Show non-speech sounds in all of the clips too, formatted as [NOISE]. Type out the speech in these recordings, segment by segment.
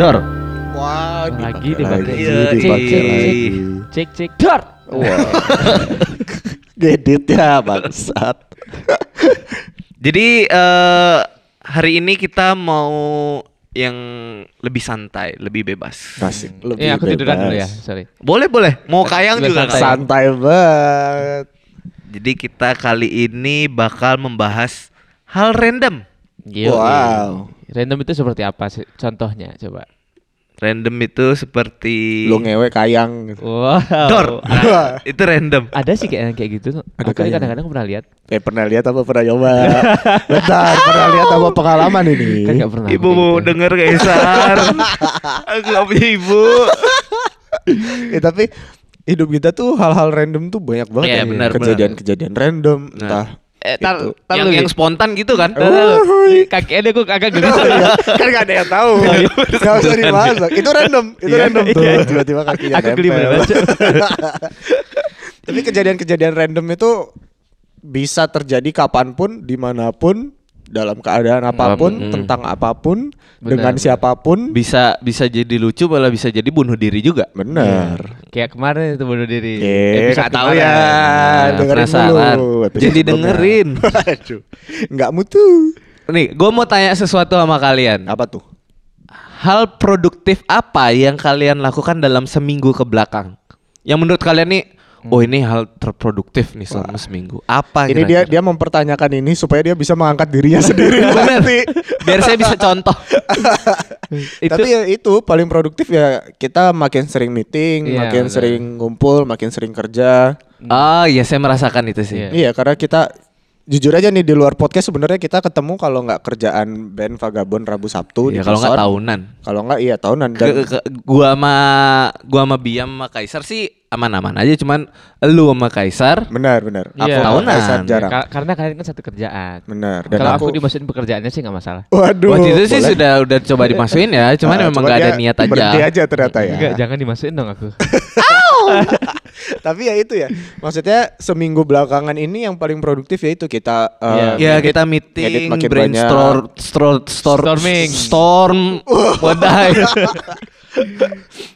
Dor. Wah, Lagi dipakai. Iya, iya. lagi. Cek cek dar. Wah. Gedit ya bangsat. Jadi eh hari ini kita mau yang lebih santai, lebih bebas. Asik. Lebih Iya, aku tiduran dulu ya. bebas. Sorry. Boleh boleh. Mau kayang juga santai. Santai banget. Jadi kita kali ini bakal membahas hal random. Gila. Wow. Random itu seperti apa sih? Contohnya coba. Random itu seperti Lu ngewe kayang gitu. Wow. Dor. Nah, itu random. Ada sih kayak kayak gitu. Ada Aku kayak- kadang-kadang pernah lihat. Eh pernah lihat apa pernah coba? Bentar, pernah lihat apa pengalaman ini? Kan nggak pernah. Ibu mau gitu. denger guys. Sar. Aku gak punya ibu. [LAUGHS] Eh tapi hidup kita tuh hal-hal random tuh banyak banget Iya, ya. Kejadian-kejadian random Nah. entah Eh, tar, Itu. tar yang, yang spontan gitu kan? Tar dulu. Kaki ada kok agak gelis. [LAUGHS] kan gak ada yang tahu Gak usah dibahas Itu random Itu Iya, random tuh iya. Tiba-tiba kakinya Aku geli. Tapi kejadian-kejadian random itu Bisa terjadi kapan pun Di mana pun Dalam keadaan apa pun Mm. Tentang apa pun Benar, Dengan benar. siapa pun Bisa bisa jadi lucu malah bisa jadi bunuh diri juga. Bener Kayak kemarin itu bunuh diri. Eh, Episode gak tahu ya. Nah, dengerin penasaran. dulu Jadi dengerin. [LAUGHS] Nggak mutu. Nih, gue mau tanya sesuatu sama kalian. Apa tuh? Hal produktif apa yang kalian lakukan dalam seminggu ke belakang? Yang menurut kalian nih, oh ini hal terproduktif nih selama seminggu. Apa Ini dia kira-kira? dia mempertanyakan ini supaya dia bisa mengangkat dirinya [LAUGHS] sendiri Bener. nanti. Biar saya bisa contoh. [LAUGHS] Itu Tapi ya itu paling produktif ya kita makin sering meeting, Iya, makin benar. sering ngumpul, makin sering kerja. Ah, iya saya merasakan itu sih. Iya. Iya, karena kita jujur aja nih di luar podcast sebenarnya kita ketemu kalau nggak kerjaan band Vagabond Rabu Sabtu Iya, di kalau nggak tahunan. Kalau nggak iya tahunan dan Ke- ke- gua sama gua sama Biam sama Kaisar sih aman-aman aja cuman lu sama Kaisar benar benar. Iya. Aku Tahunan. Kaisar jarang. Ka- karena kalian kan satu kerjaan. Benar. Dan Kalau aku, aku, dimasukin pekerjaannya sih nggak masalah. Waduh. Waktu itu sih boleh. sudah udah coba dimasukin ya, cuman Ah, memang cuma gak ada niat aja. Berhenti aja ternyata ya. Enggak, jangan dimasukin dong aku. [LAUGHS] [LAUGHS] [LAUGHS] Tapi ya itu ya. Maksudnya seminggu belakangan ini yang paling produktif ya itu kita eh, Iya. Ya kita meeting, makin brainstorm, stro, stor- Storming. storm, [LAUGHS] wadai. [LAUGHS]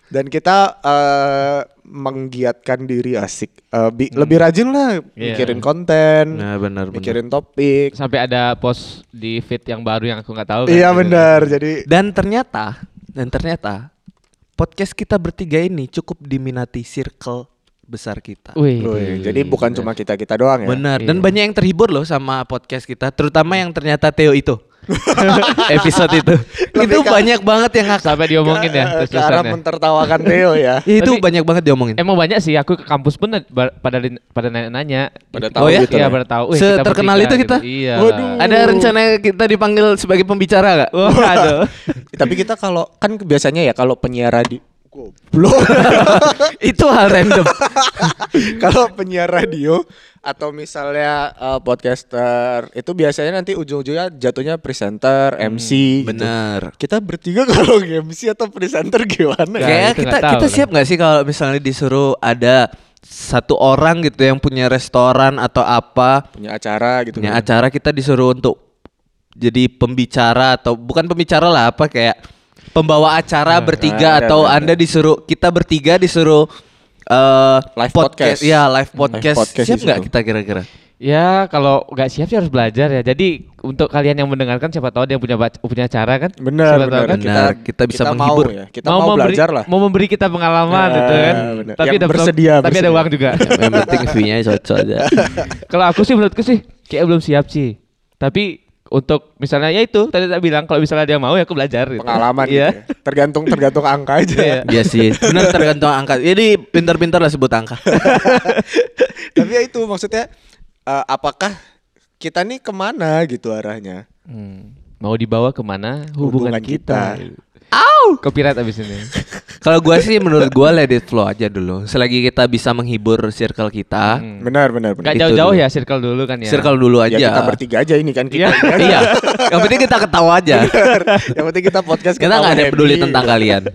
dan kita eh, menggiatkan diri asik. Eh, bi- Lebih rajin lah Iya. mikirin konten, Nah benar benar. mikirin topik. Sampai ada post di feed yang baru yang aku nggak tahu. kan. Iya Gitu. benar. Jadi Dan ternyata, dan ternyata podcast kita bertiga ini cukup diminati circle besar kita. Wih. Wih, jadi bukan cuma kita-kita doang ya. Benar. Iya. Dan banyak yang terhibur loh sama podcast kita, terutama yang ternyata Theo itu. [LAUGHS] Episode itu. Lebih itu banyak banget yang ngakak. Sampai diomongin ya Ke- terus ke arah mentertawakan Theo ya. Ya, [LAUGHS] itu Tapi- banyak banget diomongin. Emang banyak sih aku ke kampus pun pada pada nanya-nanya. Pada Itu- tahu Oh ya? gitu Iya, lah. pada tahu. Wih, Seterkenal bertiga itu kita? gitu. Iya. Waduh. Ada rencana kita dipanggil sebagai pembicara gak? Waduh. Tapi kita kalau kan biasanya ya kalau penyiar radio Goblok. [LAUGHS] itu hal random. [LAUGHS] kalau penyiar radio atau misalnya eh, podcaster itu biasanya nanti ujung-ujungnya jatuhnya presenter, MC gitu. Bener. Kita bertiga [LAUGHS] kalau MC atau presenter gimana ya? Kayak- Kayak itu kita kita siap nggak sih kalau misalnya disuruh ada satu orang gitu yang punya restoran atau apa Punya acara gitu. punya kan. acara kita disuruh untuk jadi pembicara atau bukan pembicara lah apa kayak pembawa acara bertiga ada, atau ada, anda disuruh kita bertiga disuruh eh Live podcast. ya live podcast, podcast siap nggak kita kira-kira Ya kalau nggak siap sih harus belajar ya. Jadi untuk kalian yang mendengarkan siapa tahu dia punya punya acara kan? Benar, Siapa tahu benar. kan? Benar, kita bisa mau menghibur. ya. Kita mau, memberi, belajar lah. Mau memberi kita pengalaman Ya, gitu kan. benar. Tapi Yang ada bersedia, tapi ada bersedia. uang juga. [LAUGHS] yang penting view-nya cocok aja kalau aku sih menurutku sih kayak belum siap sih. Tapi untuk misalnya ya itu tadi tak bilang kalau misalnya dia mau ya aku belajar gitu. Pengalaman Iya. gitu ya. Tergantung tergantung angka aja. Iya. Iya sih benar tergantung angka jadi pintar-pintar lah sebut angka [LAUGHS] Tapi ya itu maksudnya eh, apakah kita nih ke mana gitu arahnya? Hmm. Mau dibawa ke mana hubungan, Hubungan kita. kita. Au! Copyright abis ini. Kalau gua sih menurut gua let it flow aja dulu. Selagi kita bisa menghibur circle kita, Hmm. Benar benar benar. Gak jauh-jauh dulu. ya circle dulu kan ya. circle dulu aja. Ya kita bertiga aja ini kan kita. Iya. iya. Yang penting kita ketawa aja. Yang penting kita podcast kita nggak ada peduli tentang kalian. [LAUGHS]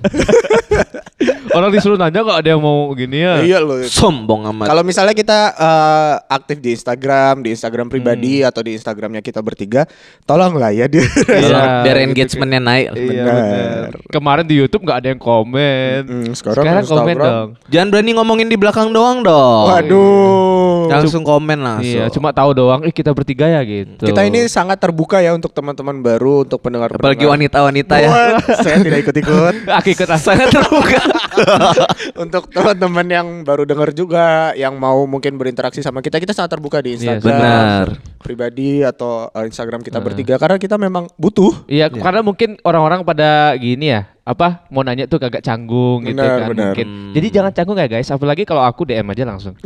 Orang disuruh nanya kok ada yang mau gini ya. Iya loh. Sombong amat. Kalau misalnya kita eh, aktif di Instagram, di Instagram pribadi Hmm. atau di Instagramnya kita bertiga, tolonglah ya di Tolong Iya, biar gitu engagementnya naik. Iya Benar. Kemarin di YouTube nggak ada yang komen. Mm, sekarang Sekarang komen dong. Jangan berani ngomongin di belakang doang dong. Waduh. Langsung komen langsung. Iya, cuma tahu doang. Ih kita bertiga ya gitu. Kita ini sangat terbuka ya untuk teman-teman baru, untuk pendengar apalagi wanita-wanita ya. saya tidak ikut-ikut. [LAUGHS] Aku ikut Sangat terbuka. [LAUGHS] [LAUGHS] untuk teman-teman yang baru dengar juga, yang mau mungkin berinteraksi sama kita, kita sangat terbuka di Iya, Instagram benar. pribadi atau eh, Instagram kita bertiga karena kita memang butuh. Iya, karena mungkin orang-orang pada gini ya, apa mau nanya tuh kagak canggung gitu Benar, kan benar. mungkin. Jadi jangan canggung ya guys, apalagi kalau aku DM aja langsung.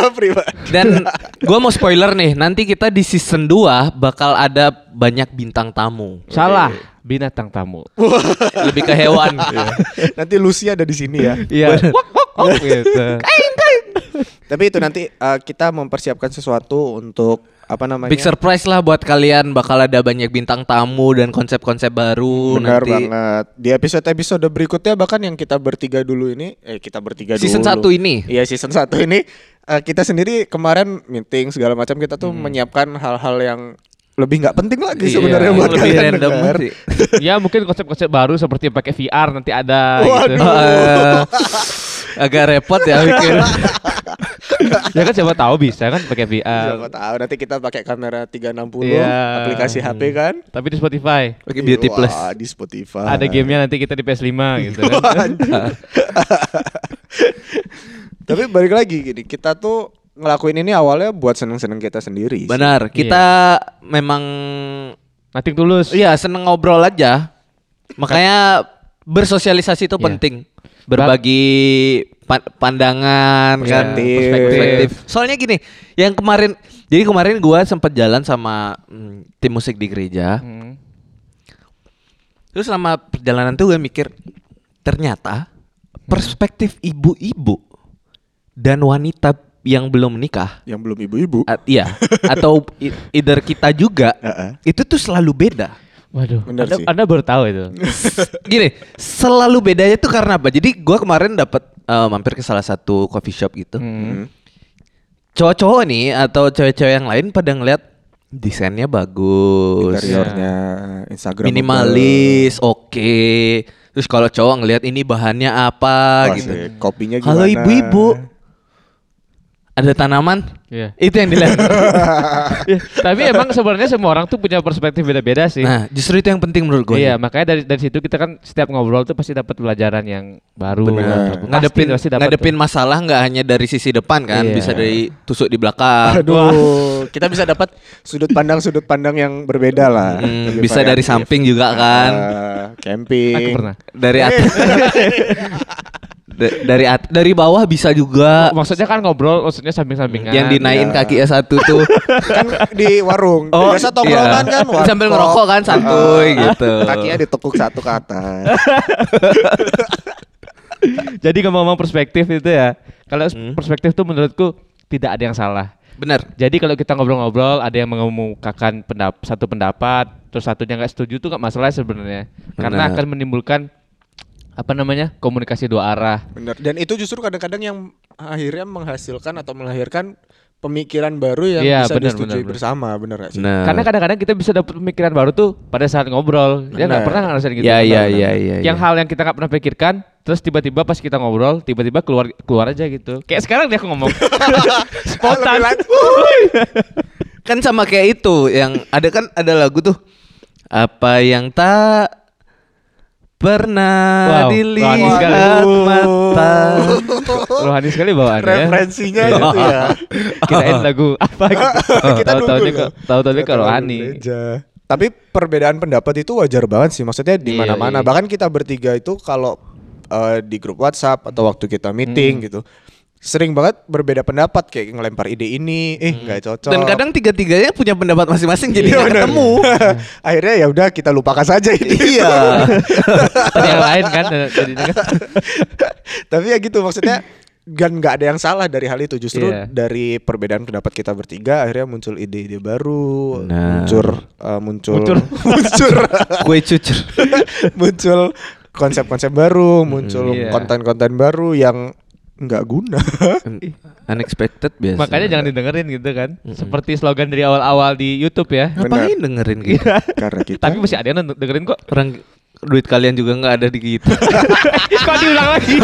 [LAUGHS] Dan gua mau spoiler nih, nanti kita di season 2 bakal ada banyak bintang tamu. Salah, binatang tamu. Lebih ke hewan. [LAUGHS] Nanti Lucy ada di sini ya. Iya. Wok, wok, wok, gitu. Tapi itu nanti eh, kita mempersiapkan sesuatu untuk apa namanya? Big surprise lah buat kalian bakal ada banyak bintang tamu dan konsep-konsep baru Benar nanti. banget. Di episode-episode berikutnya bahkan yang kita bertiga dulu ini, eh kita bertiga Season dulu. 1 ini. Iya season 1 ini eh, kita sendiri kemarin meeting segala macam kita tuh Hmm. menyiapkan hal-hal yang lebih nggak penting lagi Iya, sebenarnya yang buat lebih kalian random dengar. sih. [LAUGHS] ya mungkin konsep-konsep baru seperti pakai VR nanti ada gitu. Waduh. Eh, [LAUGHS] agak repot ya bikin. [LAUGHS] ya kan siapa tahu bisa kan pakai VR. Siapa tahu nanti kita pakai kamera 360 Iya. aplikasi HP kan. Tapi di Spotify. Pakai Beauty Wah, Plus. di Spotify. Ada gamenya nanti kita di PS5 gitu kan. Tapi balik lagi gini, kita tuh ngelakuin ini awalnya buat seneng-seneng kita sendiri. sih. Benar, kita memang Nothing tulus. iya seneng ngobrol aja. Makanya bersosialisasi itu Iya. penting. Berbagi pa- pandangan kan, Perspektif. perspektif. Soalnya gini, yang kemarin jadi kemarin gua sempat jalan sama mm, tim musik di gereja. Hmm. Terus selama perjalanan tuh gue mikir ternyata perspektif ibu-ibu dan wanita yang belum menikah Yang belum ibu-ibu. at- iya atau either kita juga Heeh. itu tuh selalu beda. Waduh, anda, sih. anda baru tahu itu. Gini, selalu bedanya tuh karena apa? Jadi gua kemarin dapat eh, mampir ke salah satu coffee shop gitu. Hmm. Cowok-cowok nih atau cewek-cewek yang lain pada ngeliat desainnya bagus, Interiornya Instagram minimalis, oke. Terus kalau cowok ngelihat ini bahannya apa gitu. Kopinya gimana? Kalau ibu-ibu ada tanaman, Iya. itu yang dilihat. [LAUGHS] Ya, tapi emang sebenarnya semua orang tuh punya perspektif beda-beda sih. nah, justru itu yang penting menurut gue. Iya, makanya dari dari situ kita kan setiap ngobrol tuh pasti dapat pelajaran yang baru. Pasti- ngadepin pasti dapat ngadepin tuh. masalah nggak hanya dari sisi depan kan, Iya. bisa dari tusuk di belakang. Aduh, kita bisa dapat sudut pandang sudut pandang yang berbeda lah. Hmm, bisa dari samping juga kan. Ah, camping. Aku pernah. Dari atas. [LAUGHS] Da- dari at- dari bawah bisa juga. Maksudnya kan ngobrol, maksudnya samping-sampingan. yang dinaikin iya. kaki S1 tuh. [LAUGHS] kan di warung. Oh, Biasa tongkrongan iya. kan warkop. Sambil ngerokok kan, santuy Ah, gitu. Kakinya ditekuk satu ke atas. [LAUGHS] Jadi ngomong-ngomong perspektif itu ya. Kalau Hmm. perspektif tuh menurutku tidak ada yang salah. Bener. Jadi kalau kita ngobrol-ngobrol, ada yang mengemukakan pendap satu pendapat, terus satunya nggak setuju tuh nggak masalah sebenarnya. Karena Benar. akan menimbulkan apa namanya komunikasi dua arah. Bener. Dan itu justru kadang-kadang yang akhirnya menghasilkan atau melahirkan pemikiran baru yang Iya, bisa benar, disetujui benar, benar. bersama, bener gak sih? Nah. Karena kadang-kadang kita bisa dapat pemikiran baru tuh pada saat ngobrol. Dia nggak Benar. pernah ngerasain gitu. Ya, Benar, ya, benar. ya, ya, Yang ya. hal yang kita nggak pernah pikirkan, terus tiba-tiba pas kita ngobrol, tiba-tiba keluar keluar aja gitu. Kayak sekarang dia aku ngomong. [LAUGHS] Spontan. kan sama kayak itu yang ada kan ada lagu tuh apa yang tak pernah Wow, dilihat sekali. mata [LAUGHS] Rohani sekali bawaannya. Referensinya gitu ya. [LAUGHS] Kirain lagu apa gitu. [LAUGHS] Kita Tahu-tahunya nunggu ke tahu-tahunya ke rohani. aja. Tapi perbedaan pendapat itu wajar banget sih. Maksudnya di Iya, mana-mana. iya. Bahkan kita bertiga itu kalau eh, di grup WhatsApp atau waktu kita Hmm. meeting gitu, sering banget berbeda pendapat kayak ngelempar ide ini, eh nggak cocok. dan kadang tiga-tiganya punya pendapat masing-masing jadi Iya, nggak ketemu [LAUGHS] Akhirnya ya udah kita lupakan saja ini. iya [LAUGHS] yang lain kan jadinya kan. [LAUGHS] Tapi ya gitu maksudnya dan nggak ada yang salah dari hal itu justru Iya. dari perbedaan pendapat kita bertiga akhirnya muncul ide-ide baru Benar. muncul eh, muncul Muncul. muncul kue cucur muncul konsep-konsep baru, muncul Iya. konten-konten baru yang nggak guna. [LAUGHS] Unexpected biasa. Makanya jangan didengerin gitu kan. Seperti slogan dari awal-awal di YouTube ya. Ngapain dengerin gitu? [LAUGHS] Karena kita Tapi masih ada yang dengerin kok. Orang duit kalian juga nggak ada di gitu. [LAUGHS] Kok diulang lagi?